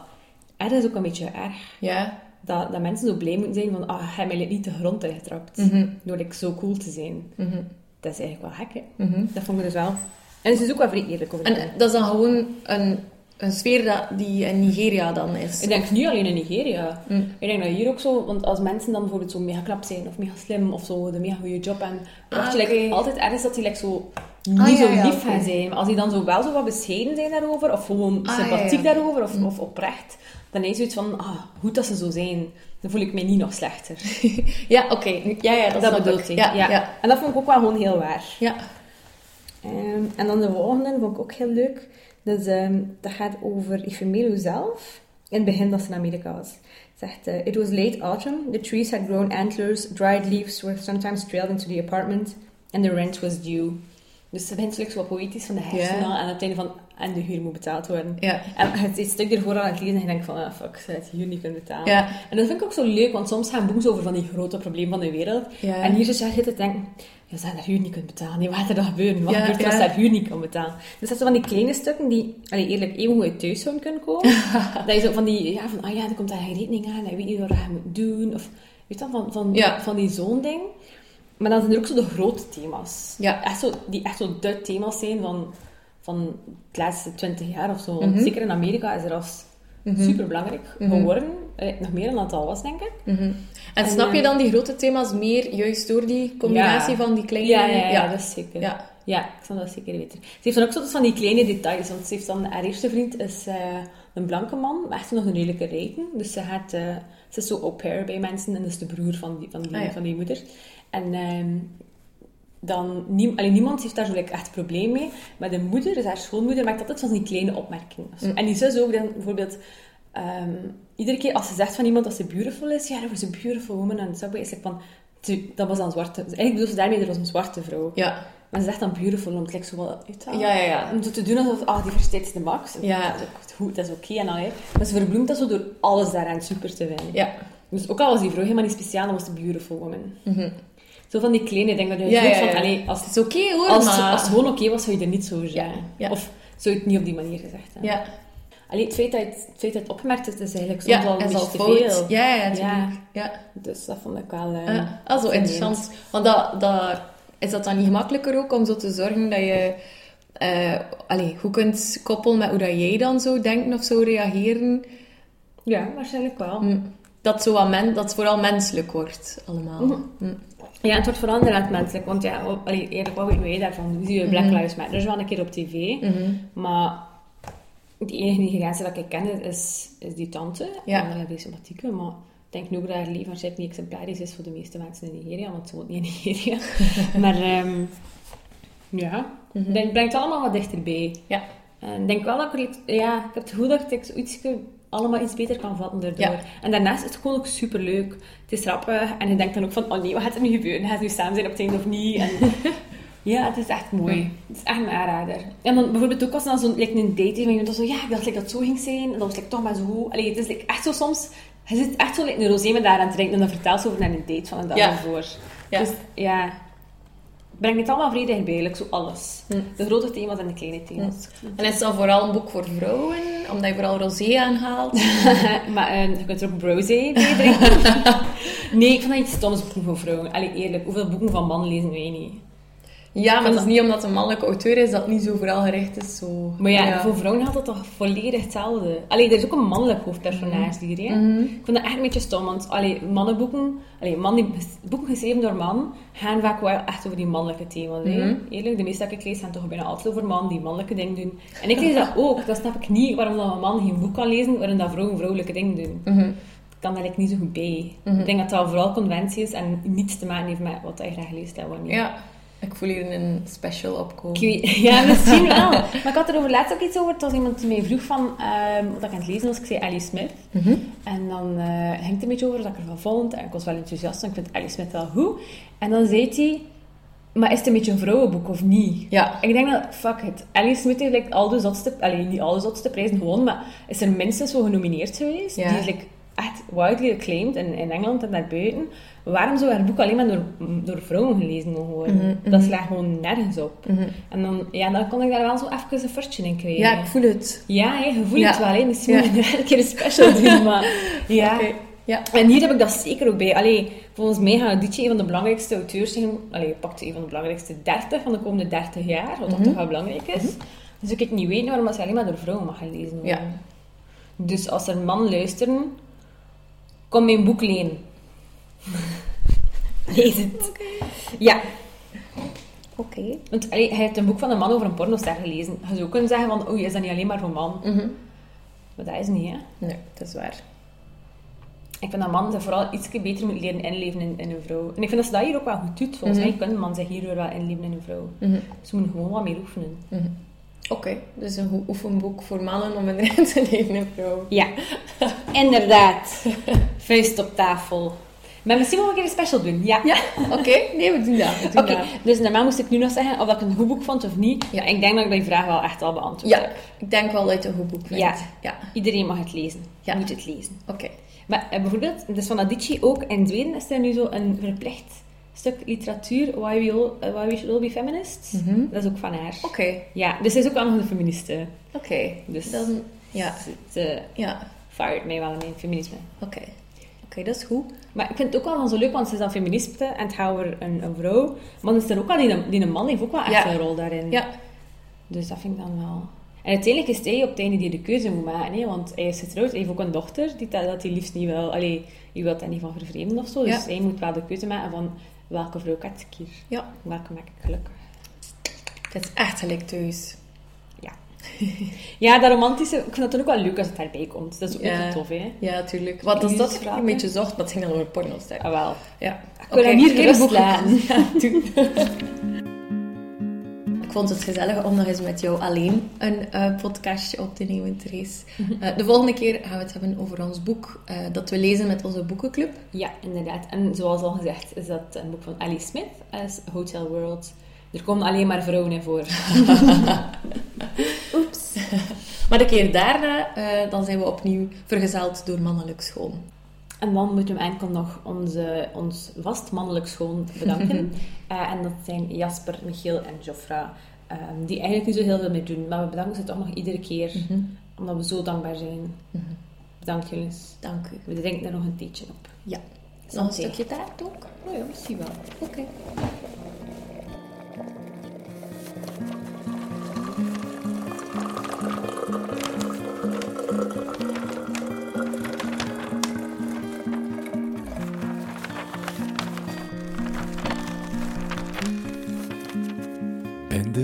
Ergens ook een beetje erg. Ja. Dat, dat mensen zo blij moeten zijn van... Ah, hij mij niet de grond ingetrapt. Mhm. Door like, zo cool te zijn. Mhm. Dat is eigenlijk wel gek, hè. Mhm. Dat vond ik dus wel. En ze is ook wel vrij eerlijk over En dat is dan gewoon een, een sfeer dat, die in Nigeria dan is. Ik denk niet alleen in Nigeria. Mm. Ik denk dat hier ook zo... Want als mensen dan bijvoorbeeld zo mega knap zijn of mega slim of zo, de mega goede job hebben, verwacht Ah, je like, oké. altijd ergens dat die like, zo niet Ah, ja, zo ja, lief gaan zijn. Maar als die dan zo wel zo wat bescheiden zijn daarover, of gewoon Ah, sympathiek ja, daarover, of, Mm. of oprecht, dan is zoiets van, ah, goed dat ze zo zijn. Dan voel ik mij niet nog slechter. Ja, oké. Ja, ja, dat, Dat, bedoelt hij. Ja, Ja, ja. En dat vond ik ook wel gewoon heel waar. ja. Ehm, en dan de volgende vond ik ook heel leuk. Dus, dat gaat over Ifemelu zelf. In het begin dat ze in Amerika was. Het Zegt, eh, It was late autumn. The trees had grown antlers. Dried leaves were sometimes trailed into the apartment. And the rent was due. Dus ze begint zo wat poëtisch van de hersenen. Ja. En aan het einde van... En de huur moet betaald worden. Ja. En het is stuk ervoor aan het lezen en je denkt van... Ah, fuck, ze het huur niet kunnen betalen. Ja. En dat vind ik ook zo leuk. Want soms gaan boeken over van die grote problemen van de wereld. Ja. En hier zit je te denken, ja, ze haar huur niet kunnen betalen. Nee, wat gaat er dan gebeuren? Wat gebeurt er als ze haar huur niet kan betalen? Dus dat zijn van die kleine stukken die, allee, eerlijk, even goed uit thuis zouden kunnen komen. dat je zo van die, ja, van, ah ja, er komt daar geen rekening aan, hij weet niet wat hij moet doen. Of, weet je wel, van, van, van die zo'n ding. Maar dan zijn er ook zo de grote thema's. Ja. Echt zo, die echt zo de thema's zijn van, van de laatste twintig jaar of zo. Want Mhm. zeker in Amerika is er als Mhm. super belangrijk Mhm. geworden. Allee, nog meer dan dat het al was, denk ik. Mhm. En En, snap je eh, dan die grote thema's meer juist door die combinatie Ja. van die kleine... Ja, ja, ja, dat is zeker. Ja. Ja, ik snap dat zeker weten. Ze heeft dan ook zo van die kleine details. Want ze heeft dan, haar eerste vriend is eh, een blanke man, maar echt nog een redelijke rijken. Dus ze, gaat, eh, ze is zo au pair bij mensen en dat is de broer van die, van die, Ah, van die moeder. En ehm, dan, nie, allee, niemand heeft daar zo like, echt een probleem mee. Maar de moeder, dus haar schoonmoeder, maakt altijd van die kleine opmerkingen. Mm. En die zus ook dan bijvoorbeeld... ehm, iedere keer als ze zegt van iemand dat ze beautiful is, ja, dat was een beautiful woman. En zo is like van... "Tu- Dat was dan zwarte... Dus eigenlijk bedoelt ze daarmee, dat was een zwarte vrouw. Ja. Maar ze zegt dan beautiful, om het like, zo wat uit te halen. Ja, ja, ja. Om zo te doen alsof, ah, diversiteit is de max. En Ja. Dat is ook goed, dat is oké en al, hè. Maar ze verbloemt dat zo door alles daaraan super te vinden. Ja. Dus ook al was die vrouw helemaal niet speciaal, dan was ze beautiful woman. Mhm. Zo van die kleine dingen dat je Ja, van, allee, als, Het is oké hoor, als, maar... als het gewoon oké was, zou je er niet zo zeggen. ja. Of zou je het niet op die manier gezegd hebben. Ja. Allee, het feit dat je het, het, feit dat het opgemerkt hebt, is eigenlijk soms Ja, een is al te veel. Ja, ja. Ja. Ja. Dus dat vond ik wel... eh, Ah, zo interessant. Want dat, dat, is dat dan niet gemakkelijker ook om zo te zorgen dat je eh allee, goed kunt koppelen met hoe dat jij dan zou denken of zou reageren? Ja, waarschijnlijk wel. Hm. Dat, zo wat men, dat het vooral menselijk wordt, allemaal. Mhm. Hm. Ja, het wordt vooral inderdaad menselijk. Want ja, allee, eerlijk, wat weten wij daarvan? We zien Black Mhm. Lives Matter is wel een keer op tv. Mhm. Maar de enige Nigeriaanse dat ik ken is, is die tante. Ja. En is een sympathieke, maar ik denk nu ook dat haar waarschijnlijk niet exemplarisch is voor de meeste mensen in Nigeria, want ze woont niet in Nigeria. maar ehm, ja, denk, het brengt allemaal wat dichterbij. Ja. En ik denk wel dat ik, ja, ik heb het gevoel dat ik zoiets allemaal iets beter kan vatten daardoor. Ja. En daarnaast is het gewoon ook superleuk. Het is grappig en je denkt dan ook van, oh nee, wat gaat er nu gebeuren? Gaat het nu samen zijn op het einde of niet? En ja, het is echt mooi. Het is echt een aanrader. En dan bijvoorbeeld ook als dan zo'n like, een date heeft, en je bent zo, ja, ik dacht like, dat het zo ging zijn. En dan was het like, toch maar zo. Allee, het is like, echt zo soms... Je zit echt zo like, een rosé met daar aan te drinken en dan vertelt ze over naar een date van een dag Ja. ervoor. Ja. Dus ja, brengt het allemaal vredig bij, like, zo alles. Hm. De grote thema's en de kleine thema's. En is dat vooral een boek voor vrouwen, omdat je vooral rosé aanhaalt? maar eh, je kunt er ook browsé bij drinken. nee, ik vind dat iets stoms boeken voor vrouwen. Allee, eerlijk, hoeveel boeken van mannen lezen wij niet? Ja, maar het is niet omdat het een mannelijke auteur is dat het niet zo vooral gericht is. Zo. Maar ja, voor vrouwen had het toch volledig hetzelfde. Allee, er is ook een mannelijk hoofdpersonage hier, hè. Mhm. Ik vind dat echt een beetje stom, want allee, mannenboeken, allee, man die, boeken geschreven door man, gaan vaak wel echt over die mannelijke thema's. Mhm. Eerlijk, de meeste dat ik lees gaan toch bijna altijd over man die mannelijke dingen doen. En ik lees dat ook, dat snap ik niet, waarom dat een man geen boek kan lezen waarin dat vrouwen vrouwelijke dingen doen. Mhm. Ik kan daar eigenlijk niet zo goed bij. Mhm. Ik denk dat dat vooral conventie is en niets te maken heeft met wat hij graag leest en wat niet. Ja. Ik voel hier een special opkomen. Ja, misschien wel. Maar ik had er over laatst ook iets over. Het was iemand die mij vroeg van, ehm, wat ik aan het lezen was. Ik zei Ellie Smith. Mhm. En dan eh, ging het een beetje over wat ik ervan vond. En ik was wel enthousiast, en ik vind Ellie Smith wel goed. En dan zei hij, maar is het een beetje een vrouwenboek of niet? Ja. Ik denk dat, fuck it. Ellie Smith heeft like, al de zotste, allee, niet al de zotste prijzen gewonnen, maar is er minstens zo genomineerd geweest. Ja. Die is like, echt widely acclaimed in, in Engeland en daarbuiten. Waarom zou haar boek alleen maar door, door vrouwen gelezen mogen worden? Mhm, Dat mhm. slaat gewoon nergens op. Mhm. En dan, ja, dan kon ik daar wel zo even een furtje in krijgen. Ja, ik voel het. Ja, hè, je voelt Ja. het wel. Hè. Misschien Ja. moet je een keer een special doen, maar... Ja. Ja. En hier heb ik dat zeker ook bij. Allee, volgens mij gaat Adichie een van de belangrijkste auteurs zijn. Allee, pakt een van de belangrijkste 30 van de komende 30 jaar, wat Mhm. toch wel belangrijk is. Dus ik kan niet weten waarom dat ze alleen maar door vrouwen mag gelezen worden. Ja. Dus als er mannen luisteren, kom mijn boek lenen. Lees het. Ja, Oké. want allee, hij heeft een boek van een man over een pornoster gelezen. Je zou kunnen zeggen van, oei, is dat niet alleen maar voor man? Mhm. Maar dat is niet, hè. Nee, dat is waar. Ik vind dat man zich vooral iets beter moet leren inleven in, in een vrouw. En ik vind dat ze dat hier ook wel goed doet. Volgens Mhm. mij kan een man zich hier wel inleven in een vrouw. Mhm. Ze moeten gewoon wat meer oefenen. Oké, dus een oefenboek voor mannen om erin te leven en vrouw. Ja, inderdaad. Vuist op tafel. Maar misschien moeten we een keer een special doen. Ja. Ja, oké. Nee, we doen dat. Oké, dat. dus normaal moest ik nu nog zeggen of ik een goed boek vond of niet. Ja. Ik denk dat ik die vraag wel echt al beantwoord Ja, heb. ik denk wel dat je het een goed boek vindt. Ja. Ja, Iedereen mag het lezen. Ja. Moet het lezen. oké. Maar eh, bijvoorbeeld, dus van Adichie ook in Zweden is er nu zo een verplicht stuk literatuur, Why We, all, eh, Why we Should All Be Feminists. Mhm. Dat is ook van haar. Oké, Ja, dus zij is ook wel een feministe. oké. Dus Dan, ja, ze ja, fired mij wel in mijn feminisme. oké. Oké, dat is goed. Maar ik vind het ook wel zo leuk, want ze is dan feministe en het gaat over een, een vrouw. Maar dan is er ook wel, die, die een man heeft ook wel echt Ja. een rol daarin. Ja, Dus dat vind ik dan wel... En uiteindelijk is hij op het einde die de keuze moet maken, hè, want hij is getrouwd, hij heeft ook een dochter die dat, dat hij liefst niet wil... Allee, je wilt daar niet van vervreemden of zo, dus Ja. hij moet wel de keuze maken van welke vrouw kan ik hier? ja. Welke maak ik gelukkig? Het is echt gelijk thuis. Ja. ja, dat romantische, ik vind het dan ook wel leuk als het daarbij komt. Dat is ook Ja. tof, hè? Ja, tuurlijk. Wat als dat Liefdesvragen. een beetje zocht, maar het ging dan over pornoster. Ah, wel. Ja. Ik wil hem hier gerust boek- laten. Ja. Ik vond het gezellig om nog eens met jou alleen een eh, podcastje op te nemen, Therese. Eh, de volgende keer gaan we het hebben over ons boek eh, dat we lezen met onze boekenclub. Ja, inderdaad. En zoals al gezegd is dat een boek van Alice Smith als Hotel World. Er komen alleen maar vrouwen in voor. Oeps. Maar de keer daarna, dan zijn we opnieuw vergezeld door mannelijk schoon. En dan moeten we enkel nog onze, ons vast mannelijk schoon bedanken. Eh, en dat zijn Jasper, Michiel en Jofra. ehm, die eigenlijk niet zo heel veel meer doen. Maar we bedanken ze toch nog iedere keer. Omdat we zo dankbaar zijn. Bedankt jullie. Dank u. We drinken er nog een theetje op. Ja. Nog een stukje taart ook? Oh ja, misschien wel. Oké.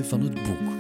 Van het boek.